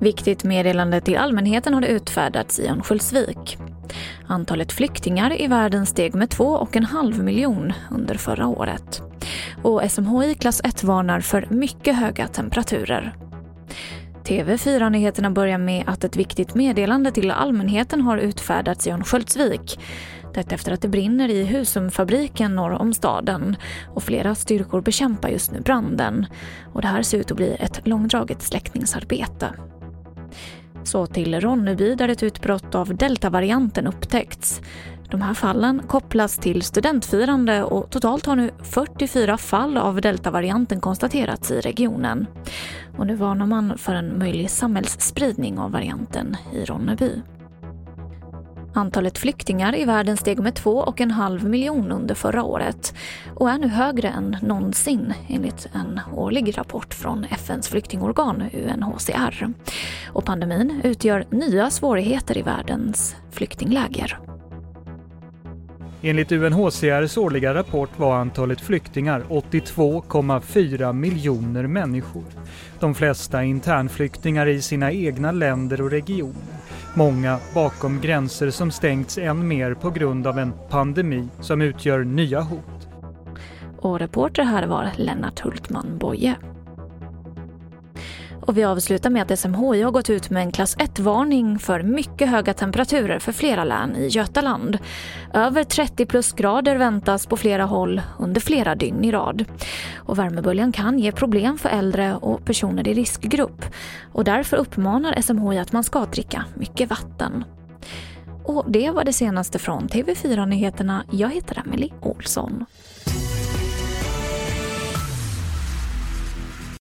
Viktigt meddelande till allmänheten har det utfärdats i Örnsköldsvik. Antalet flyktingar i världen steg med två och en halv miljon under förra året. Och SMHI klass 1 varnar för mycket höga temperaturer. TV4-nyheterna börjar med att ett viktigt meddelande till allmänheten har utfärdats i Örnsköldsvik. Detta efter att det brinner i Husumfabriken norr om staden och flera styrkor bekämpar just nu branden. Och det här ser ut att bli ett långdraget släckningsarbete. Så till Ronneby där ett utbrott av deltavarianten upptäckts. De här fallen kopplas till studentfirande och totalt har nu 44 fall av deltavarianten konstaterats i regionen. Och nu varnar man för en möjlig samhällsspridning av varianten i Ronneby. Antalet flyktingar i världen steg med två och en halv miljon under förra året och är nu högre än någonsin enligt en årlig rapport från FNs flyktingorgan UNHCR. Och pandemin utgör nya svårigheter i världens flyktingläger. Enligt UNHCRs årliga rapport var antalet flyktingar 82,4 miljoner människor. De flesta internflyktingar i sina egna länder och regioner. Många bakom gränser som stängts än mer på grund av en pandemi som utgör nya hot. Och reporter här var Lennart Hultman Boye. Och vi avslutar med att SMHI har gått ut med en klass 1-varning för mycket höga temperaturer för flera län i Götaland. Över 30 plusgrader väntas på flera håll under flera dygn i rad. Och värmeböljan kan ge problem för äldre och personer i riskgrupp. Och därför uppmanar SMHI att man ska dricka mycket vatten. Och det var det senaste från TV4 Nyheterna. Jag heter Emily Olsson.